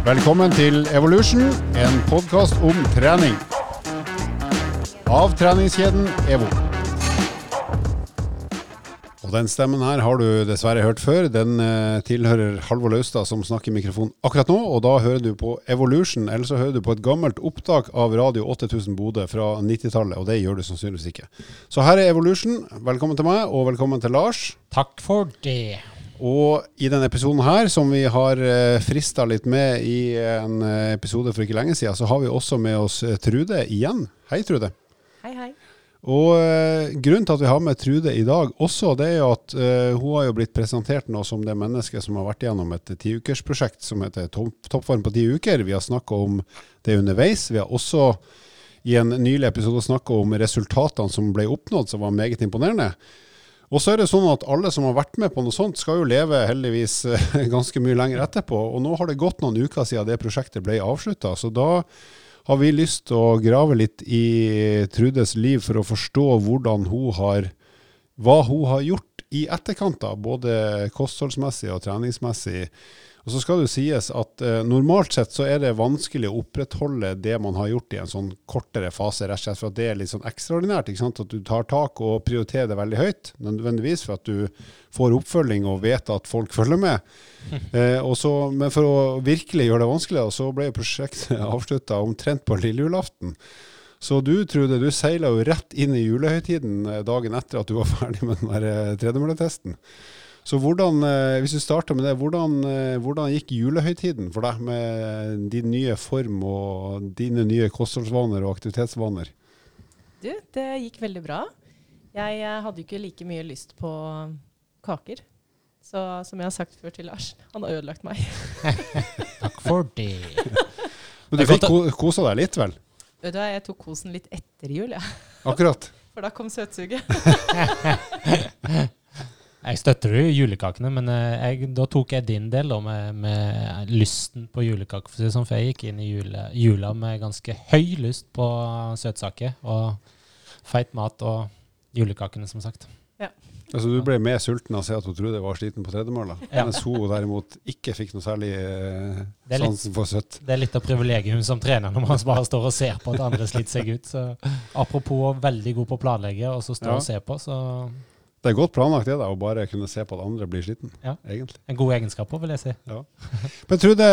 Velkommen til Evolution, en podkast om trening. Av treningskjeden EVO. Og den stemmen her har du dessverre hørt før. Den eh, tilhører Halvor Laustad som snakker i mikrofon akkurat nå. Og da hører du på Evolution, eller så hører du på et gammelt opptak av Radio 8000 Bodø fra 90-tallet. Og det gjør du sannsynligvis ikke. Så her er Evolution. Velkommen til meg, og velkommen til Lars. Takk for det. Og i denne episoden her, som vi har uh, frista litt med i en eh, episode for ikke lenge siden, så har vi også med oss eh, Trude igjen. Hei, Trude. Hei, hei. Og grunnen til at vi har med Trude i dag også, det er jo at hun har jo blitt presentert nå som det mennesket som har vært gjennom et tiukersprosjekt som heter Toppform på ti uker. Vi har snakka om det underveis. Vi har også i en nylig episode snakka om resultatene som ble oppnådd, som var meget imponerende. Og så er det sånn at alle som har vært med på noe sånt, skal jo leve heldigvis eh, ganske mye lenger etterpå. Og nå har det gått noen uker siden det prosjektet ble avslutta. Så da har vi lyst til å grave litt i Trudes liv for å forstå hvordan hun har, hva hun har gjort i etterkant, da, både kostholdsmessig og treningsmessig. Og så skal det jo sies at eh, normalt sett så er det vanskelig å opprettholde det man har gjort i en sånn kortere fase, rett og slett for at det er litt sånn ekstraordinært. ikke sant? At du tar tak og prioriterer det veldig høyt, nødvendigvis for at du får oppfølging og vet at folk følger med. Eh, så, men for å virkelig gjøre det vanskelig, så ble prosjektet avslutta omtrent på lille julaften. Så du Trude, du seila jo rett inn i julehøytiden eh, dagen etter at du var ferdig med den eh, tredemølletesten. Så hvordan, eh, hvis du starter med det, hvordan, eh, hvordan, gikk julehøytiden for deg med din nye form og dine nye kostholdsvaner og aktivitetsvaner? Du, det gikk veldig bra. Jeg eh, hadde jo ikke like mye lyst på kaker. Så som jeg har sagt før til Lars, han har ødelagt meg. Takk for det. Men du fikk kosa deg litt, vel? Vet du hva, jeg tok kosen litt etter jul, jeg. Ja. Akkurat. For da kom søtsuget. Jeg støtter jo julekakene, men eh, jeg, da tok jeg din del da, med, med, lysten på julekake. For, sånn, for jeg gikk inn i jule, jula med ganske høy lyst på søtsaker og feit mat og julekakene, som sagt. Ja. Altså Du ble mer sulten av å se at hun trodde jeg var sliten på tredemølla, ja. mens hun derimot ikke fikk noe særlig eh, sansen for søtt. Det er litt av privilegiet som trener når man bare står og ser på at andre sliter seg ut. Så apropos veldig god på å planlegge og så stå ja. og se på, så det er godt planlagt det da, å bare kunne se på at andre blir sliten. Ja. egentlig. En god egenskap vil jeg si. Ja. Men Trude,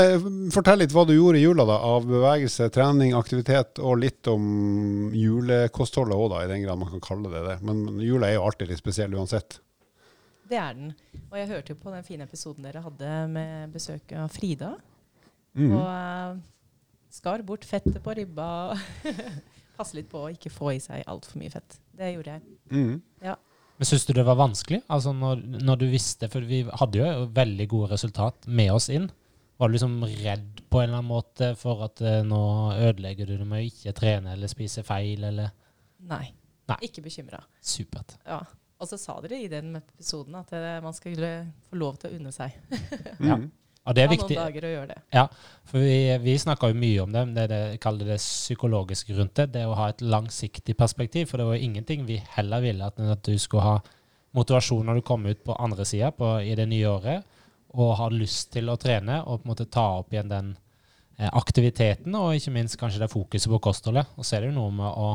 fortell litt hva du gjorde i jula da, av bevegelse, trening, aktivitet, og litt om julekostholdet òg, i den grad man kan kalle det det. Men jula er jo alltid litt spesiell uansett. Det er den. Og jeg hørte jo på den fine episoden dere hadde med besøk av Frida. Mm. Og uh, skar bort fettet på ribba. Passe litt på å ikke få i seg altfor mye fett. Det gjorde jeg. Mm. Ja. Men syns du det var vanskelig? Altså når, når, du visste For vi hadde jo veldig gode resultat med oss inn. Var du liksom redd på en eller annen måte for at uh, nå ødelegger du det med å ikke trene eller spise feil, eller? Nei. Nei. Ikke bekymra. Supert. Ja. Og så sa dere i den episoden at uh, man skulle få lov til å unne seg. ja. Og det er viktig. noen dager å gjøre det. Ja, for vi, vi snakka jo mye om det, det, det kaller det psykologiske rundt det. Det å ha et langsiktig perspektiv. For det var jo ingenting vi heller ville at, at du skulle ha motivasjon når du kom ut på andre sida i det nye året, og har lyst til å trene og på en måte ta opp igjen den eh, aktiviteten, og ikke minst kanskje det fokuset på kostholdet. Og så er det jo noe med å,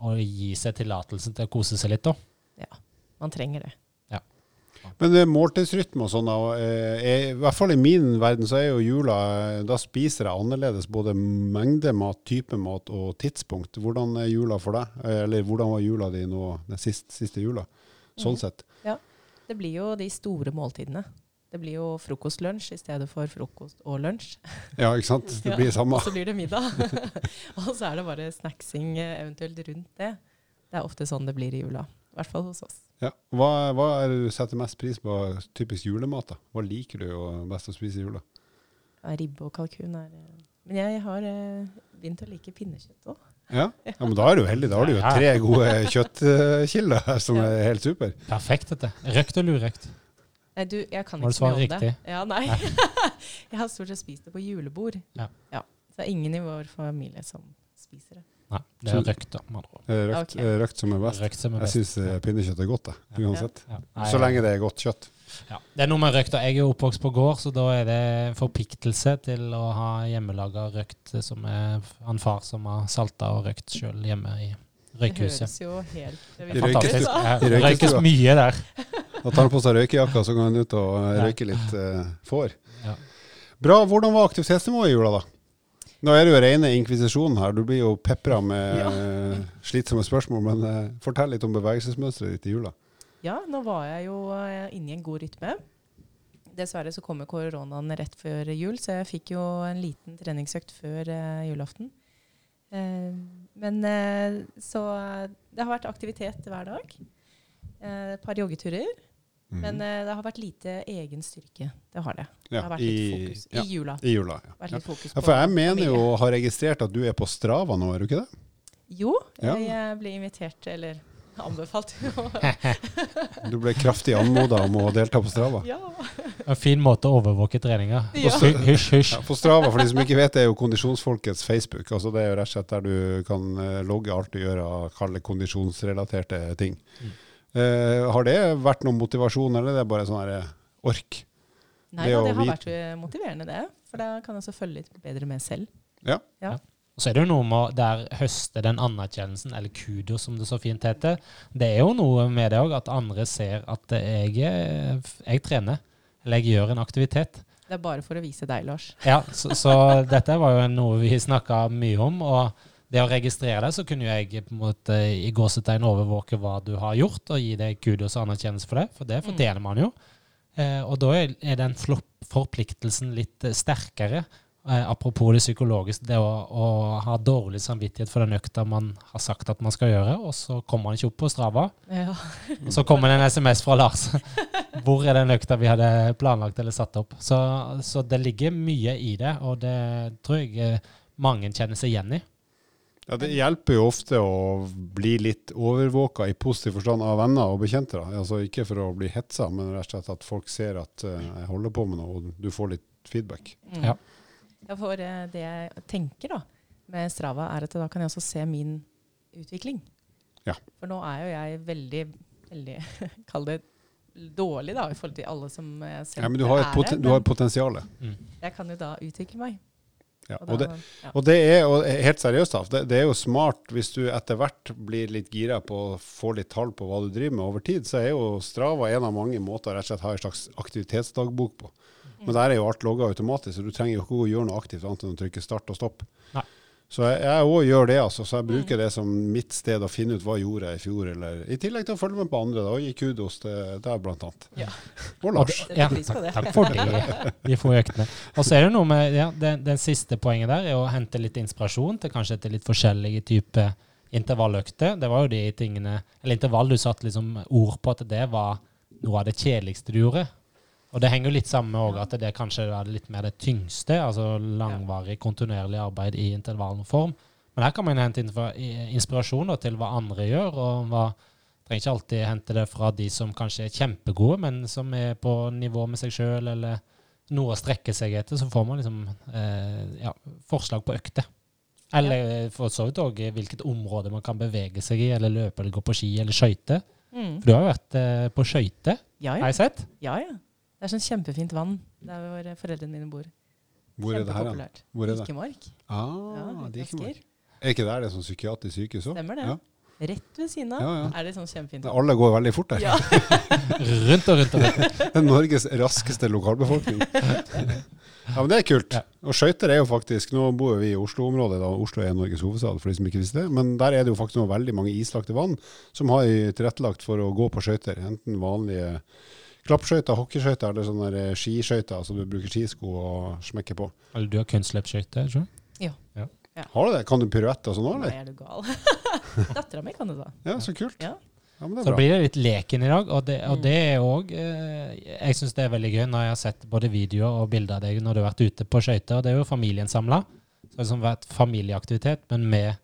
å gi seg tillatelsen til å kose seg litt, da. Ja, man trenger det. Men er måltidsrytme og sånn, i hvert fall i min verden så er jo jula Da spiser jeg annerledes både mengde mat, type mat og tidspunkt. Hvordan er jula for deg? Eller hvordan var jula di nå den siste, siste jula? Sånn mm. sett. Ja. Det blir jo de store måltidene. Det blir jo frokost-lunsj i stedet for frokost og lunsj. Ja, ikke sant. Det blir ja, samme. Og så blir det middag. og så er det bare snacksing eventuelt rundt det. Det er ofte sånn det blir i jula. I hvert fall hos oss. Ja. Hva, hva, er det du setter mest pris på typisk julemat? da? Hva liker du best å spise i jula? Ja, ribbe og kalkun er eh, Men jeg har eh, begynt å like pinnekjøtt òg. Ja. ja. men da er du heldig. Da har du jo tre gode kjøttkilder her som er helt super. Perfekt, dette. Røkt eller urøkt? Nei, du, jeg kan ikke mye om det. Ja, nei. jeg har stort sett spist det på julebord. Ja. ja. Så det er ingen i vår familie som spiser det. Nei, det er røkt, da. med andre ord. Eh, Røkt, Ok. eh, røkt som er best. Røkt som er Jeg best. syns pinnekjøtt er godt, jeg. Uansett. Ja. Så lenge det er godt kjøtt. Ja. Det er noe med røkt. Jeg er oppvokst på gård, så da er det en forpliktelse til å ha hjemmelaga røkt som er han far som har salta og røkt sjøl hjemme i Det høres jo helt det Fantastisk. Det røykes mye der. Da tar han på seg røykejakka, så går han ut og røyker litt uh, får. Ja. Bra. Hvordan var aktivitetsnivået i jula, da? Nå er det jo rene inkvisisjonen her. Du blir jo pepra med Ja. eh, slitsomme spørsmål. Men eh, fortell litt om bevegelsesmønsteret ditt i jula. Ja, nå var jeg jo eh, inne i en god rytme. Dessverre så kommer koronaen rett før jul, så jeg fikk jo en liten treningsøkt før julaften. Men så det har vært aktivitet hver dag. Et par joggeturer. Mhm. Men uh, det har vært lite egen styrke. Det har det. Det har vært litt i, fokus ja, i jula. I jula, ja. Vært ja. For jeg mener jo har registrert at du er på Strava nå, er du ikke det? Jo, Ja. jeg eh, ble invitert, eller anbefalt. Du ble kraftig anmoda om å delta på Strava. ja. En fin måte å overvåke treninga. Ja. Hysj, hysj. Ja, på Strava, for de som ikke vet, det er jo kondisjonsfolkets Facebook. Altså Det er jo rett og slett der du kan eh, logge alt du gjør av kalde kondisjonsrelaterte ting. Mm. Eh, har det vært noen motivasjon, eller det er bare sånn her eh, ork? Nei Det da, det har vært eh, motiverende, det. For da kan jeg også følge litt bedre med selv. Ja. Og så er det jo noe med der høste den anerkjennelsen, eller kudos som det så fint heter. Det er jo noe med det òg, at andre ser at jeg, jeg trener, eller jeg gjør en aktivitet. Det er bare for å vise deg, Lars. Ja, så, så dette var jo noe vi snakka mye om. og det å registrere det, så kunne jo jeg på en måte i gåsetegn overvåke hva du har gjort, og gi deg kudos og anerkjennelse for det, for det fortjener man jo. Eh, og da er er den forpliktelsen litt eh, sterkere. Eh, apropos det psykologiske, det å, å ha dårlig samvittighet for den økta man har sagt at man skal gjøre, og så kommer man ikke opp på Strava. Ja. Og så kommer det en SMS fra Lars. Hvor er den økta vi hadde planlagt eller satt opp? Så, så det ligger mye i det, og det tror jeg eh, mange kjenner seg igjen i. Ja, Det hjelper jo ofte å bli litt overvåka i positiv forstand av venner og bekjente. da. Altså Ikke for å bli hetsa, men rett og slett at folk ser at uh, jeg holder på med noe, og du får litt feedback. Mm. Ja. Ja, for uh, det jeg tenker da, med Strava, er at da kan jeg også se min utvikling. Ja. For nå er jo jeg veldig, veldig, kall det dårlig da, i forhold til alle som jeg selv Ja, Men du har, et er poten du har men Mm. jeg kan jo da utvikle meg. Ja, Og det. Og det er og helt seriøst, da, det, det er jo smart hvis du etter hvert blir litt gira på å få litt tall på hva du driver med over tid, så er jo Strava en av mange måter å rett og slett ha en slags aktivitetsdagbok på. Men der er jo alt logga automatisk, så du trenger jo ikke å gjøre noe aktivt annet enn å trykke start og stopp. Nei. Så jeg jeg òg gjør det, altså. Så jeg bruker det som mitt sted å finne ut hva jeg gjorde i fjor, eller i tillegg til å følge med på andre, da, og gi kudos til deg, blant annet. Ja. Og Og Lars. det- Ja, takk, takk for det. Vi får øktene. Og så er det noe med ja, den, det, siste poenget der, er å hente litt inspirasjon til kanskje etter litt forskjellige typer intervalløkter. Det var jo de tingene Eller intervall, du satte liksom ord på at det var noe av det kjedeligste du gjorde. Og det henger jo litt sammen med også at det kanskje er litt mer det tyngste, altså langvarig, kontinuerlig arbeid i intervallform. Men her kan man hente inspirasjon da, til hva andre gjør, og hva Trenger ikke alltid hente det fra de som kanskje er kjempegode, men som er på nivå med seg sjøl, eller noe å strekke seg etter. Så får man liksom eh, ja, forslag på økter. Eller for så vidt òg hvilket område man kan bevege seg i, eller løpe eller gå på ski eller skøyter. Mm. For du har jo vært eh, på skøyter, Ja, har jeg sett. ja, ja. Det er sånn kjempefint vann der hvor foreldrene mine bor. Hvor er det her, da? Hvor er det? Dikemark. Ah, Ja, det er ikke. Er der det er sånn psykiatrisk sykehus òg? Stemmer det. Ja. Rett ved siden av Ja, ja. er det sånn kjempefint. Alle går veldig fort der. Ja. Rundt og rundt og rundt. Det er Norges raskeste lokalbefolkning. Ja, men Det er kult. Ja. Og skøyter er jo faktisk Nå bor vi i Oslo-området, da Oslo er Norges hovedstad, for de som ikke visste det. Men der er det jo faktisk veldig mange islagte vann som har tilrettelagt for å gå på skøyter. Enten vanlige klappskøyter, hockeyskøyter eller sånne som skiskøyter, altså du bruker skisko og smekker på. Eller du har kunstløpsskøyter, ikke sant? Har du det? Kan du piruett og sånn òg, Nei, er du gal? Dattera mi kan det da. Ja, så kult. Ja. Ja, men det Så er blir det litt leken i dag, og det, og Mm. det er òg eh, Jeg syns det er veldig gøy når jeg har sett både videoer og bilder av deg når du har vært ute på skøyter. Det er jo familien samla. Så det har liksom vært familieaktivitet, men med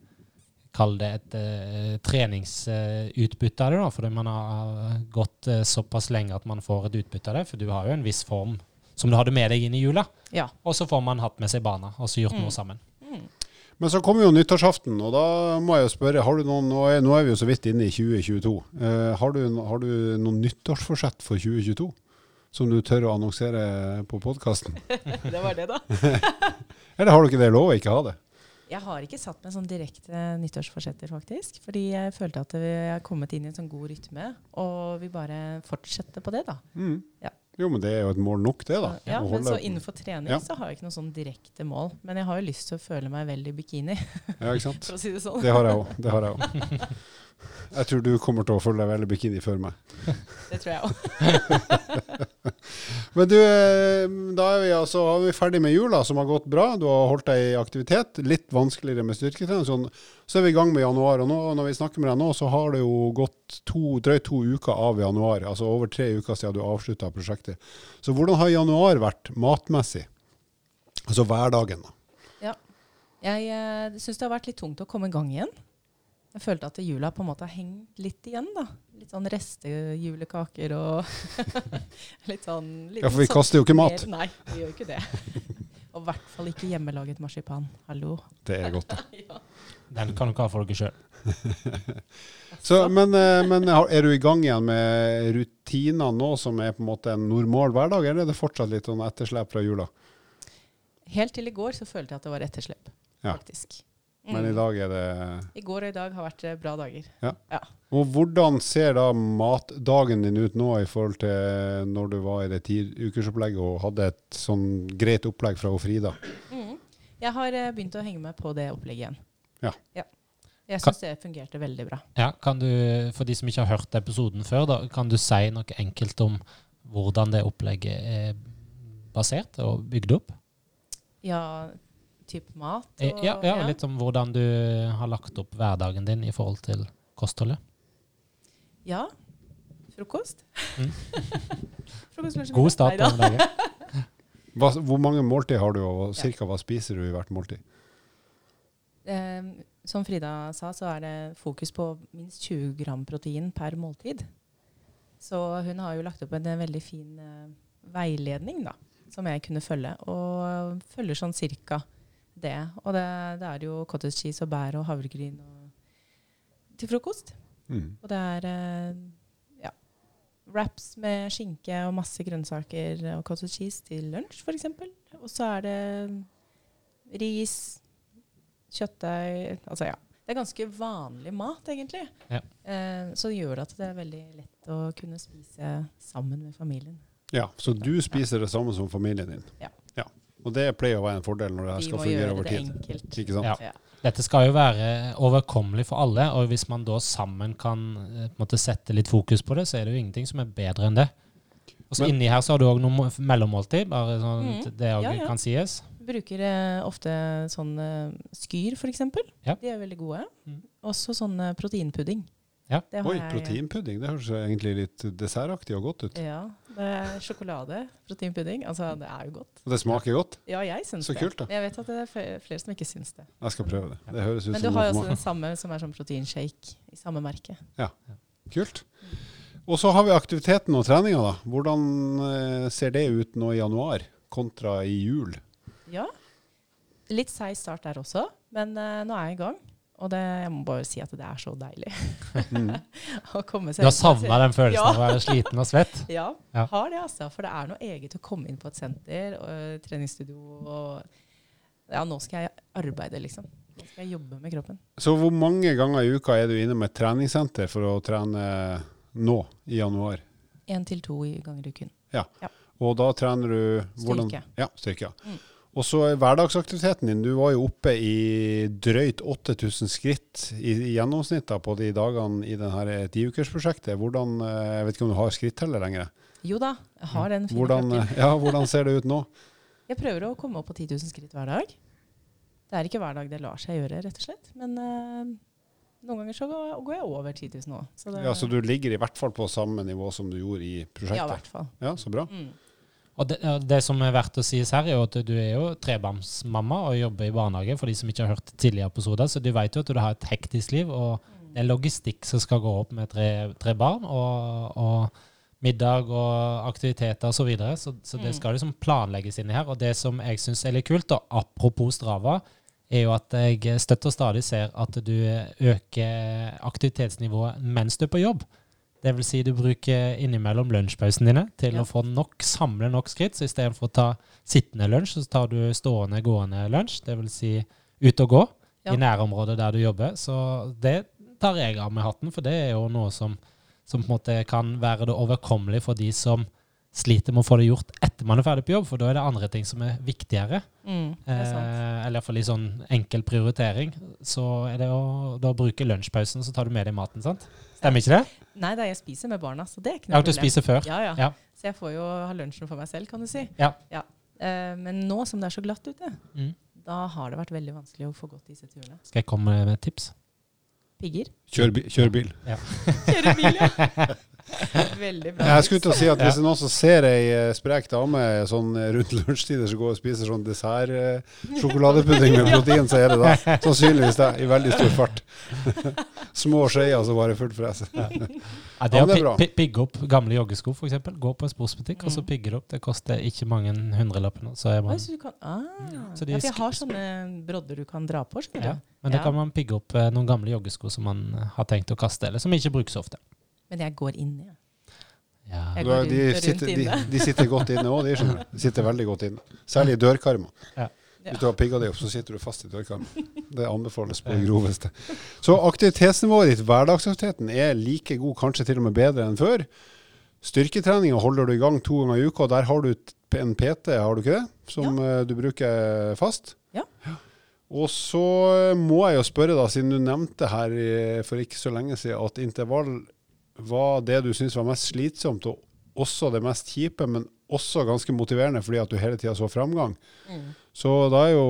Kall det et uh, treningsutbytte av det, da, fordi man har gått uh, såpass lenge at man får et utbytte av det. For du har jo en viss form som du hadde med deg inn i jula. Ja. Og så får man hatt med seg barna og så gjort Mm. noe sammen. Mm. Men så kommer jo nyttårsaften, og da må jeg jo spørre har du noen, Nå er, nå er vi jo så vidt inne i 2022. Eh, har, du, har du noen nyttårsforsett for 2022 som du tør å annonsere på podkasten? det var det, da. Eller har du ikke det lov å ikke ha det? Jeg har ikke satt meg sånn direkte nyttårsforsetter, faktisk. Fordi jeg følte at vi er kommet inn i en sånn god rytme, og vi bare fortsetter på det, da. Mm. Ja. Jo, men det er jo et mål nok, det, da. Ja, men så innenfor trening Ja. så har jeg ikke noe sånn direkte mål. Men jeg har jo lyst til å føle meg veldig bikini, Ja, ikke sant? for å si det sånn. Det har jeg òg. Det har jeg òg. Jeg tror du kommer til å følge deg veldig bikini før meg. Det tror jeg òg. Men du, eh, da er vi altså er vi ferdig med jula, som har gått bra. Du har holdt deg i aktivitet. Litt vanskeligere med styrketrening. Sånn. Så er vi i gang med januar. Og nå, når vi snakker med deg nå, så har det jo gått to, drøyt to uker av januar. Altså over tre uker siden du avslutta prosjektet. Så hvordan har januar vært matmessig? Altså hverdagen, da. Jeg eh, syns det har vært litt tungt å komme i gang igjen. Jeg følte at jula på en måte har hengt litt igjen. da. Litt sånn restejulekaker og litt sånn litt Ja, for vi sånn kaster jo ikke mat. Nei, vi gjør jo ikke det. Og i hvert fall ikke hjemmelaget marsipan. Hallo. Det er godt, da. Ja. Den kan du ikke ha for dere sjøl. Men, eh, men er du i gang igjen med rutiner nå som er på en måte en normal hverdag, eller er det fortsatt litt sånn etterslep fra jula? Helt til i går så følte jeg at det var etterslep, Ja. faktisk. Men i Mm. dag er det I går og i dag har vært eh, bra dager. Og hvordan ser da matdagen din ut nå i forhold til når du var i det tiukersopplegget og hadde et sånn greit opplegg fra Frida? Mm. Jeg har eh, begynt å henge med på det opplegget igjen. Ja. Jeg Kan- syns det fungerte veldig bra. Ja, kan du, For de som ikke har hørt episoden før, da, kan du si noe enkelt om hvordan det opplegget er basert og bygd opp? Ja, type mat Eh, og Ja, ja, litt om hvordan du har lagt opp hverdagen din i forhold til kostholdet. Ja. Frokost. Mm. Frokost, God start på dagen. Hva, hvor mange måltid har du, og cirka hva spiser du i hvert måltid? Eh, som Frida sa, så er det fokus på minst 20 gram protein per måltid. Så hun har jo lagt opp en veldig fin eh, veiledning da, som jeg kunne følge, og følger sånn cirka det. Og det, det er jo cottage cheese og bær og havregryn og, til frokost. Mm. Og det er eh, ja, wraps med skinke og masse grønnsaker og cottage cheese til lunsj, f.eks. Og så er det ris, kjøttdeig Altså ja. Det er ganske vanlig mat, egentlig. Ja. Eh, så det gjør det at det er veldig lett å kunne spise sammen med familien. Ja, så du spiser det samme som familien din? Ja. Og det pleier å være en fordel når det her skal fungere over tid. enkelt. Ikke sant? Ja. Dette skal jo være overkommelig for alle, og hvis man da sammen kan eh, måte sette litt fokus på det, så er det jo ingenting som er bedre enn det. Og så Inni her så har du òg noe mellommåltid, bare sånn mm. det òg Ja, ja. kan sies. Bruker eh, ofte sånn eh, skyr, f.eks. Ja. De er veldig gode. Mm. Også sånn proteinpudding. Ja. Det har Oi, proteinpudding. Det høres egentlig litt dessertaktig og godt ut. Ja, det er sjokolade, proteinpudding. Altså, det er jo godt. Og det smaker godt. Ja, jeg syns Så kult, da. Jeg vet at det er flere som ikke syns det. Jeg skal prøve det. Det høres ut Men som du har jo også den samme som er sånn proteinshake i samme merke. Ja, Kult. Og så har vi aktiviteten og treninga, da. Hvordan eh, ser det ut nå i januar kontra i jul? Ja. Litt seig start der også, men uh, nå er jeg i gang. Og det, jeg må bare si at det er så deilig Mm. å komme seg Du har savna den følelsen Ja. av å være sliten og svett? Ja, Ja. har det altså. For det er noe eget å komme inn på et senter og eh, treningsstudio og Ja, nå skal jeg arbeide, liksom. Nå skal jeg jobbe med kroppen. Så hvor mange ganger i uka er du inne med et treningssenter for å trene nå i januar? Én til to i- ganger i uken. Og da trener du hvordan- Styrke. Ja, styrke. ja. Mm. Og så er hverdagsaktiviteten din. Du var jo oppe i drøyt 8000 skritt i, i gjennomsnitt på de dagene i dette tiukersprosjektet. Hvordan, eh, Jeg vet ikke om du har skritteller lenger. Jo da, jeg har den Hvordan, eh, ja, hvordan ser det ut nå? Jeg prøver å komme opp på 10 000 skritt hver dag. Det er ikke hver dag det lar seg gjøre, rett og slett. Men uh, noen ganger så går jeg over 10 000 òg. Så Ja, Så du ligger i hvert fall på samme nivå som du gjorde i prosjektet? Ja, i hvert fall. Ja, så bra. Mm. Og det, det som er verdt å sies her, er jo at du er jo trebarnsmamma og jobber i barnehage, for de som ikke har hørt tidligere episoder. Så du vet jo at du har et hektisk liv, og det er logistikk som skal gå opp med tre, tre barn. Og, og middag og aktiviteter osv. Så, videre. så Så det Mm. skal liksom planlegges inni her. Og det som jeg syns er litt kult, og apropos Strava, er jo at jeg støtter stadig ser at du øker aktivitetsnivået mens du er på jobb. Det vil si du bruker innimellom lunsjpausene dine til Ja. å få nok, samle nok skritt. Så istedenfor å ta sittende lunsj, så tar du stående, gående lunsj. Det vil si ut og gå Ja. i nærområdet der du jobber. Så det tar jeg av med hatten, for det er jo noe som, som på en måte kan være det overkommelig for de som sliter med å få det gjort etter man er ferdig på jobb, for da er det andre ting som er viktigere. Mm, det er sant. Eh, eller iallfall litt sånn enkel prioritering. Så er det å da bruke lunsjpausen, så tar du med deg maten, sant? Stemmer ikke det? Nei da, jeg spiser med barna, så det er ikke Ja, noe at du spiser før? Ja, ja, Ja. Så jeg får jo ha lunsjen for meg selv, kan du si. Ja. Eh, men nå som det er så glatt ute, Mm. da har det vært veldig vanskelig å få gått disse turene. Skal jeg komme med et tips? Pigger. Kjør, bi- kjør bil. Kjøre bil, ja. Veldig bra. Jeg skulle til å si at hvis det er noen som ser ei eh, sprek dame sånn eh, rundt lunsjtider som går og spiser sånn dessert-sjokoladepudding med protein, så er det da sannsynligvis det, i veldig stor fart. Små skeier som bare fullt fres. Ja, det er å pigge opp gamle joggesko, f.eks. Gå på en sportsbutikk, og så pigger pigge det opp. Det koster ikke mange hundrelappene. Så er man, så kan, ah, Så de ja, for jeg har sånne brodder du kan dra på. ja. Men da kan man pigge opp eh, noen gamle joggesko som man eh, har tenkt å kaste, eller som ikke brukes ofte. Men jeg går inn igjen. Ja. Jeg går de, rundt de, sitter, rundt inne. de sitter godt inne òg, de. skjønner. De sitter veldig godt inne. Særlig i dørkarma. Ja. Hvis du har pigga deg opp, så sitter du fast i dørkarmen. Det anbefales på det groveste. Så aktivitetsnivået ditt, hverdagsaktiviteten, er like god, kanskje til og med bedre enn før. Styrketreninga holder du i gang to ganger i uka, der har du en PT, har du ikke det? Som ja. du bruker fast? Ja. Og så må jeg jo spørre, da, siden du nevnte her for ikke så lenge siden at intervall var det du syntes var mest slitsomt, og også det mest kjipe, men også ganske motiverende fordi at du hele tida så framgang. Mm. Så da er jo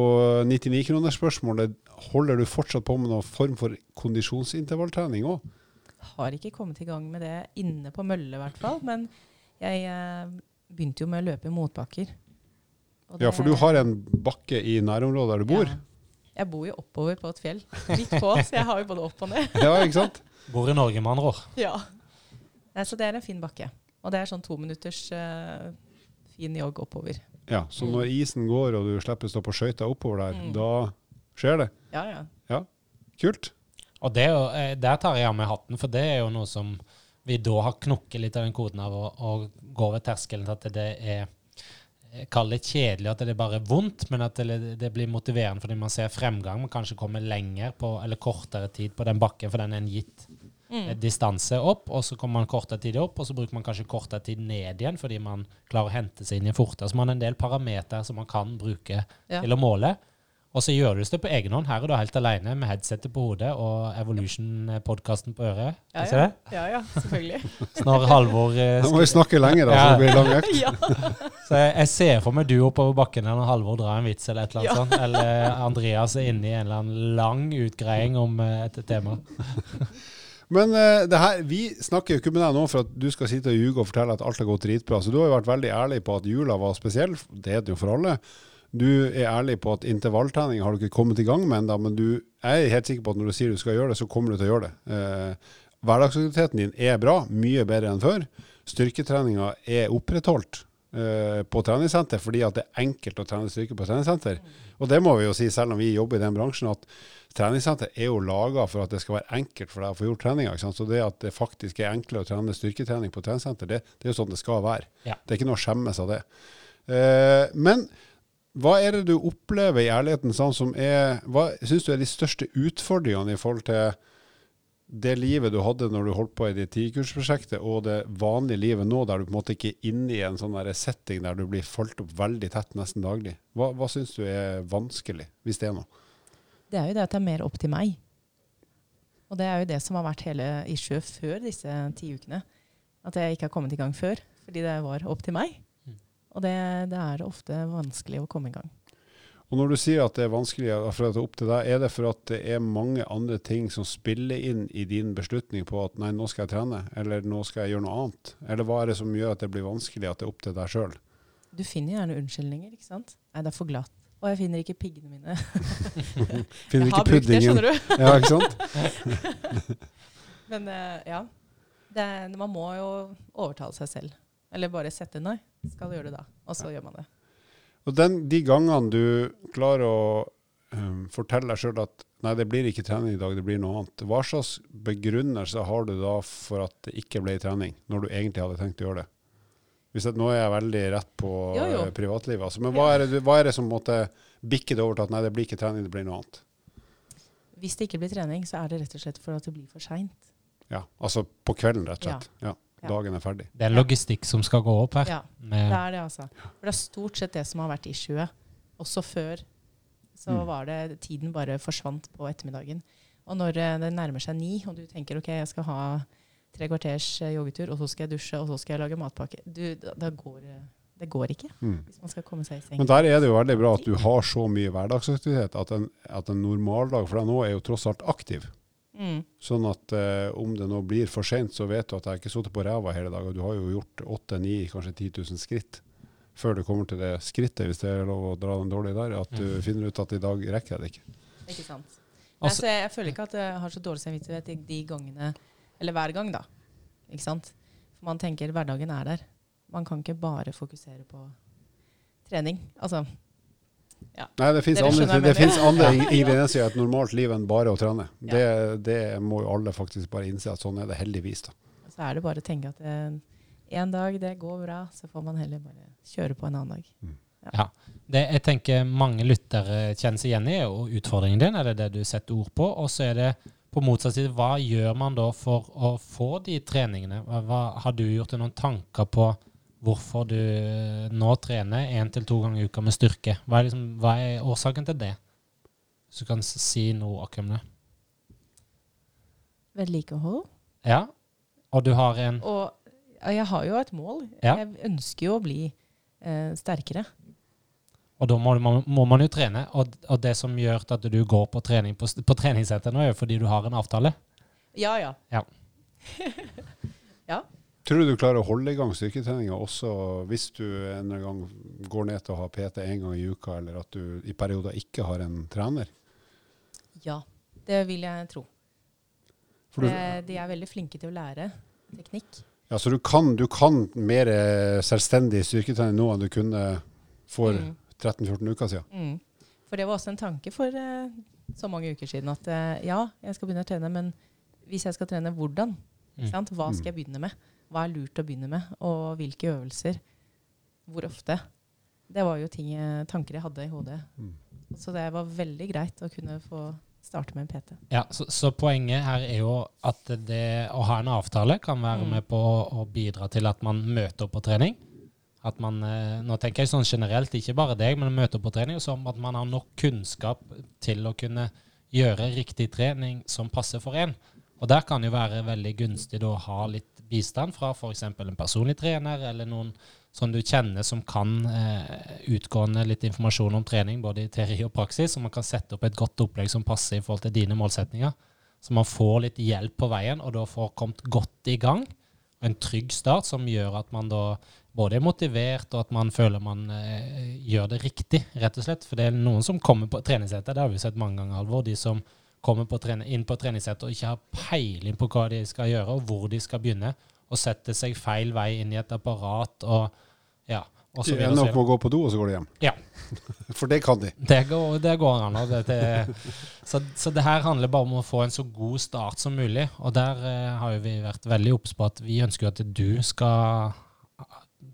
99-kronersspørsmålet holder du fortsatt på med noen form for kondisjonsintervalltrening òg? Har ikke kommet i gang med det inne på mølle, i hvert fall. Men jeg eh, begynte jo med å løpe i motbakker. Og Ja, for du har en bakke i nærområdet der du bor? Ja. Jeg bor jo oppover på et fjell. Midt på, så jeg har jo både opp og ned. Ja, ikke sant? Bor i Norge, med andre ord. Ja. Nei, så det er en fin bakke. Og det er sånn to minutters eh, fin jogg oppover. Ja, Så når isen går og du slipper å stå på skøyta oppover der, Mm. da skjer det? Ja, ja. ja. Kult. Og det, er jo- eh, der tar jeg av meg hatten, for det er jo noe som vi da har knukket litt av den koden av å, å gå over terskelen til at det er eh, Kall det kjedelig, at det er bare vondt, men at det, det blir motiverende fordi man ser fremgang. Man kanskje kommer lenger på, eller kortere tid på den bakken, for den er en gitt Mm. distanse opp, og så kommer man kortere tid opp, og så bruker man kanskje kortere tid ned igjen fordi man klarer å hente seg inn i fortere. Så man har en del parametere som man kan bruke Ja. til å måle. Og så gjør du det på egen hånd. Her er du helt alene med headsetet på hodet og Evolution-podkasten på øret. Ja, ja. det? ja, ja, selvfølgelig. Så Halvor eh, Da må vi snakke lenger, da, så det blir lang økt. ja. Så jeg, jeg ser for meg du oppover bakken her når Halvor drar en vits eller et eller annet Ja. sånt. Eller Andreas er inne i en eller annen lang utgreiing om eh, et tema. Men uh, her, vi snakker jo ikke med deg nå for at du skal sitte og ljuge og fortelle at alt har gått dritbra. Så du har jo vært veldig ærlig på at jula var spesiell. Det er det jo for alle. Du er ærlig på at intervalltrening har du ikke kommet i gang med ennå, men du er helt sikker på at når du sier du skal gjøre det, så kommer du til å gjøre det. Uh, hverdagsaktiviteten din er bra, mye bedre enn før. Styrketreninga er opprettholdt eh, på treningssenter fordi at det er enkelt å trene styrke på treningssenter. Og det må vi jo si, selv om vi jobber i den bransjen, at treningssenter er jo laga for at det skal være enkelt for deg å få gjort treninga. Så det at det faktisk er enklere å trene styrketrening på treningssenter, det, det er jo sånn det skal være. Ja. Det er ikke noe å skjemmes av det. Eh, men hva er det du opplever i ærligheten sånn som er Hva syns du er de største utfordringene i forhold til det livet du hadde når du holdt på i det tikursprosjektet, og det vanlige livet nå, der du på en måte ikke er inne i en sånn der setting der du blir fulgt opp veldig tett nesten daglig? Hva, hva syns du er vanskelig, hvis det er noe? Det er jo det at det er mer opp til meg. Og det er jo det som har vært hele issue før disse ti ukene. At jeg ikke har kommet i gang før, fordi det var opp til meg. Mm. Og det, det er ofte vanskelig å komme i gang. Og når du sier at det er vanskelig for at det er opp til deg, er det for at det er mange andre ting som spiller inn i din beslutning på at nei, nå skal jeg trene, eller nå skal jeg gjøre noe annet? Eller hva er det som gjør at det blir vanskelig at det er opp til deg sjøl? Du finner gjerne unnskyldninger, ikke sant? Nei, det er for glatt. Og jeg finner ikke piggene mine. Finner jeg har ikke brukt det, skjønner du. Ja, ikke sant? Men eh, ja. Det, man må jo overtale seg selv. Eller bare sette nei. Skal gjøre det da. Og så gjør man det. Og den, de gangene du klarer å um, fortelle deg sjøl at nei, det blir ikke trening i dag, det blir noe annet, hva slags begrunnelse har du da for at det ikke ble trening, når du egentlig hadde tenkt å gjøre det? Hvis det, nå er jeg veldig rett på Jo, jo. eh, privatlivet, altså, men hva er, det, hva er det som måtte bikke det over til at nei, det blir ikke trening, det blir noe annet? Hvis det ikke blir trening, så er det rett og slett for at det blir for seint. Ja, altså på kvelden, rett og slett. Ja. Ja. Dagen er ferdig. Det er logistikk som skal gå opp her. Ja, det er det, altså. For det er stort sett det som har vært issuet. Også før så Mm. var det Tiden bare forsvant på ettermiddagen. Og når eh, det nærmer seg ni, og du tenker OK, jeg skal ha tre kvarters eh, joggetur, og så skal jeg dusje, og så skal jeg lage matpakke du, da, da går, eh, Det går ikke Mm. hvis man skal komme seg i seng. Men der er det jo veldig bra at du har så mye hverdagsaktivitet at en, at en normaldag, for deg nå er jo tross alt aktiv. Mm. Sånn at eh, om det nå blir for seint, så vet du at jeg ikke har sittet på ræva hele dagen. Du har jo gjort 8-9, kanskje 10 000 skritt før du kommer til det skrittet, hvis det er lov å dra den dårlig der, at du Mm. finner ut at i dag rekker jeg det ikke. Ikke sant. Altså- jeg, jeg føler ikke at jeg har så dårlig samvittighet de, de gangene Eller hver gang, da. Ikke sant? For man tenker hverdagen er der. Man kan ikke bare fokusere på trening. Altså Nei, det fins andre, det finnes andre ingredienser i et normalt liv enn bare å trene. Ja. Det, det må jo alle faktisk bare innse at sånn er det heldigvis. da. så er det bare å tenke at en dag det går bra, så får man heller bare kjøre på en annen dag. Ja, det jeg tenker mange lyttere kjenner seg igjen i, og utfordringen din. Er det det du setter ord på? Og så er det på motsatt side, hva gjør man da for å få de treningene? Hva, har du gjort deg noen tanker på hvorfor du nå trener én til to ganger i uka med styrke? Hva er, liksom, hva er årsaken til det? Hvis du kan si noe om det. Vedlikehold. Ja. Og du har en Og jeg har jo et mål. Ja. Jeg ønsker jo å bli eh, sterkere. Og da må, man- må man jo trene. Og, og det som gjør at du går på trening på, på treningssenter nå, er jo fordi du har en avtale. Ja, ja. Tror du du klarer å holde i gang styrketreninga også hvis du en eller annen gang går ned til å ha PT én gang i uka, eller at du i perioder ikke har en trener? Ja. Det vil jeg tro. For du, Eh, de er veldig flinke til å lære teknikk. ja, så du kan, du kan mer eh, selvstendig styrketrening nå enn du kunne for Mm. 13-14 uker siden? Mm. For det var også en tanke for eh, så mange uker siden at eh, ja, jeg skal begynne å trene, men hvis jeg skal trene, hvordan? Mm. Sant? Hva skal jeg begynne med? Hva er lurt å begynne med? Og hvilke øvelser? Hvor ofte? Det var jo ting, tanker jeg hadde i hodet. Mm. Så det var veldig greit å kunne få starte med en PT. Ja, så, så poenget her er jo at det å ha en avtale kan være Mm. med på å, å bidra til at man møter opp på trening. At man, eh, nå tenker jeg sånn generelt, ikke bare deg, men møter på trening, som at man har nok kunnskap til å kunne gjøre riktig trening som passer for en. Og der kan det jo være veldig gunstig da å ha litt bistand fra f.eks. en personlig trener, eller noen som du kjenner som kan eh, utgående litt informasjon om trening, både i teori og praksis, så man kan sette opp et godt opplegg som passer i forhold til dine målsetninger. Så man får litt hjelp på veien, og da får kommet godt i gang. En trygg start som gjør at man da både er motivert, og at man føler man eh, gjør det riktig, rett og slett. For det er noen som kommer på treningssenter, det har vi sett mange ganger, Halvor. De som kommer på inn på treningssenter og ikke har peiling på hva de skal gjøre, og hvor de skal begynne, og setter seg feil vei inn i et apparat og ja. Og så De ender opp med å gå på do, og så går de hjem. Ja. For det kan de. det går, det går an. Det, det, så, så det her handler bare om å få en så god start som mulig. Og der eh, har jo vi vært veldig obs på at vi ønsker at du skal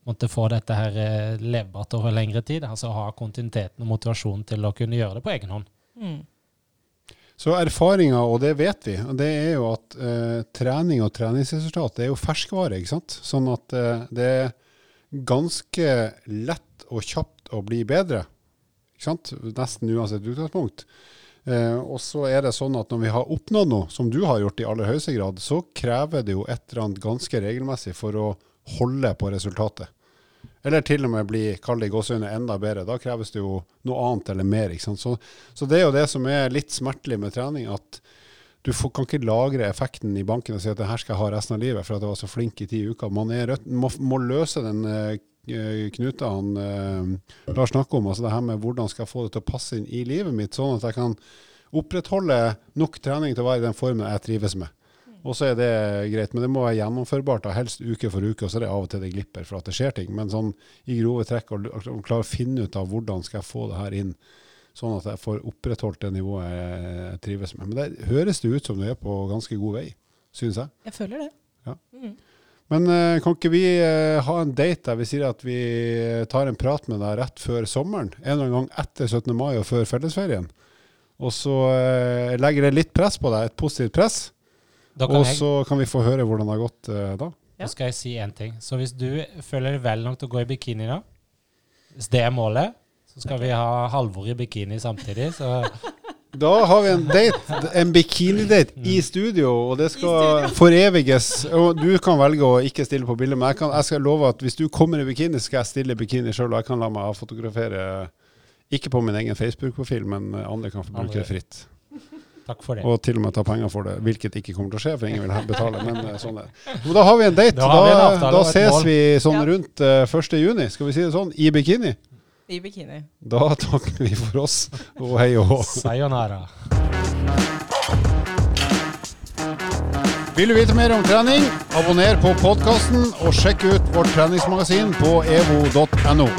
måtte få dette her eh, levbart over lengre tid. Altså ha kontinuiteten og motivasjonen til å kunne gjøre det på egen hånd. Mm. Så erfaringa, og det vet vi, det er jo at eh, trening og treningsresultat er jo ferskvare. ikke sant? Sånn at eh, det er ganske lett og kjapt å bli bedre. Ikke sant? Nesten uansett utgangspunkt. Eh, og så er det sånn at når vi har oppnådd noe, som du har gjort i aller høyeste grad, så krever det jo et eller annet ganske regelmessig for å holde på resultatet. Eller til og med bli, kall det gåseøyne, enda bedre. Da kreves det jo noe annet eller mer. Så, så det er jo det som er litt smertelig med trening, at du får, kan ikke lagre effekten i banken og si at det her skal jeg ha resten av livet for at jeg var så flink i ti uker. Man rødt, må, må løse den eh, knuta han eh, Lars snakker om, altså det her med hvordan skal jeg få det til å passe inn i livet mitt, sånn at jeg kan opprettholde nok trening til å være i den formen jeg trives med. Og så er det greit, men det må være gjennomførbart, da, helst uke for uke. Og så er det av og til det glipper for at det skjer ting. Men sånn i grove trekk å å klare å finne ut av hvordan skal jeg få det her inn Sånn at jeg får opprettholdt det nivået jeg trives med. Men det høres det ut som du er på ganske god vei, syns jeg. Jeg føler det. Ja. Mm. Men eh, kan ikke vi eh, ha en date der vi sier at vi tar en prat med deg rett før sommeren? En eller annen gang etter 17. mai og før fellesferien. Og så eh, legger det litt press på deg, et positivt press. Da kan, Og jeg, så kan vi få høre hvordan det har gått eh, da. Ja. da skal jeg si én ting. Så hvis du føler deg vel nok til å gå i bikini da, hvis det er målet, så skal vi ha Halvor i bikini samtidig. Så Da har vi en date, en bikinidate i studio, og det skal foreviges. Og du kan velge å ikke stille på bildet, men jeg, kan, jeg skal love at hvis du kommer i bikini, skal jeg stille i bikini sjøl, og jeg kan la meg fotografere ikke på min egen Facebook-profil, men andre kan få bruke det fritt. Takk for det. Og til og med ta penger for det, hvilket ikke kommer til å skje, for ingen vil betale. Men eh, sånn er det. Men da har vi en date. Da vi en Da, avtale da ses vi sånn rundt uh, 1. juni, skal vi si det sånn, i bikini. I bikini. Da takker vi for oss, og hei og hå. Sayonara. Vil du vite mer om trening, abonner på podkasten og sjekk ut vårt treningsmagasin på evo.no.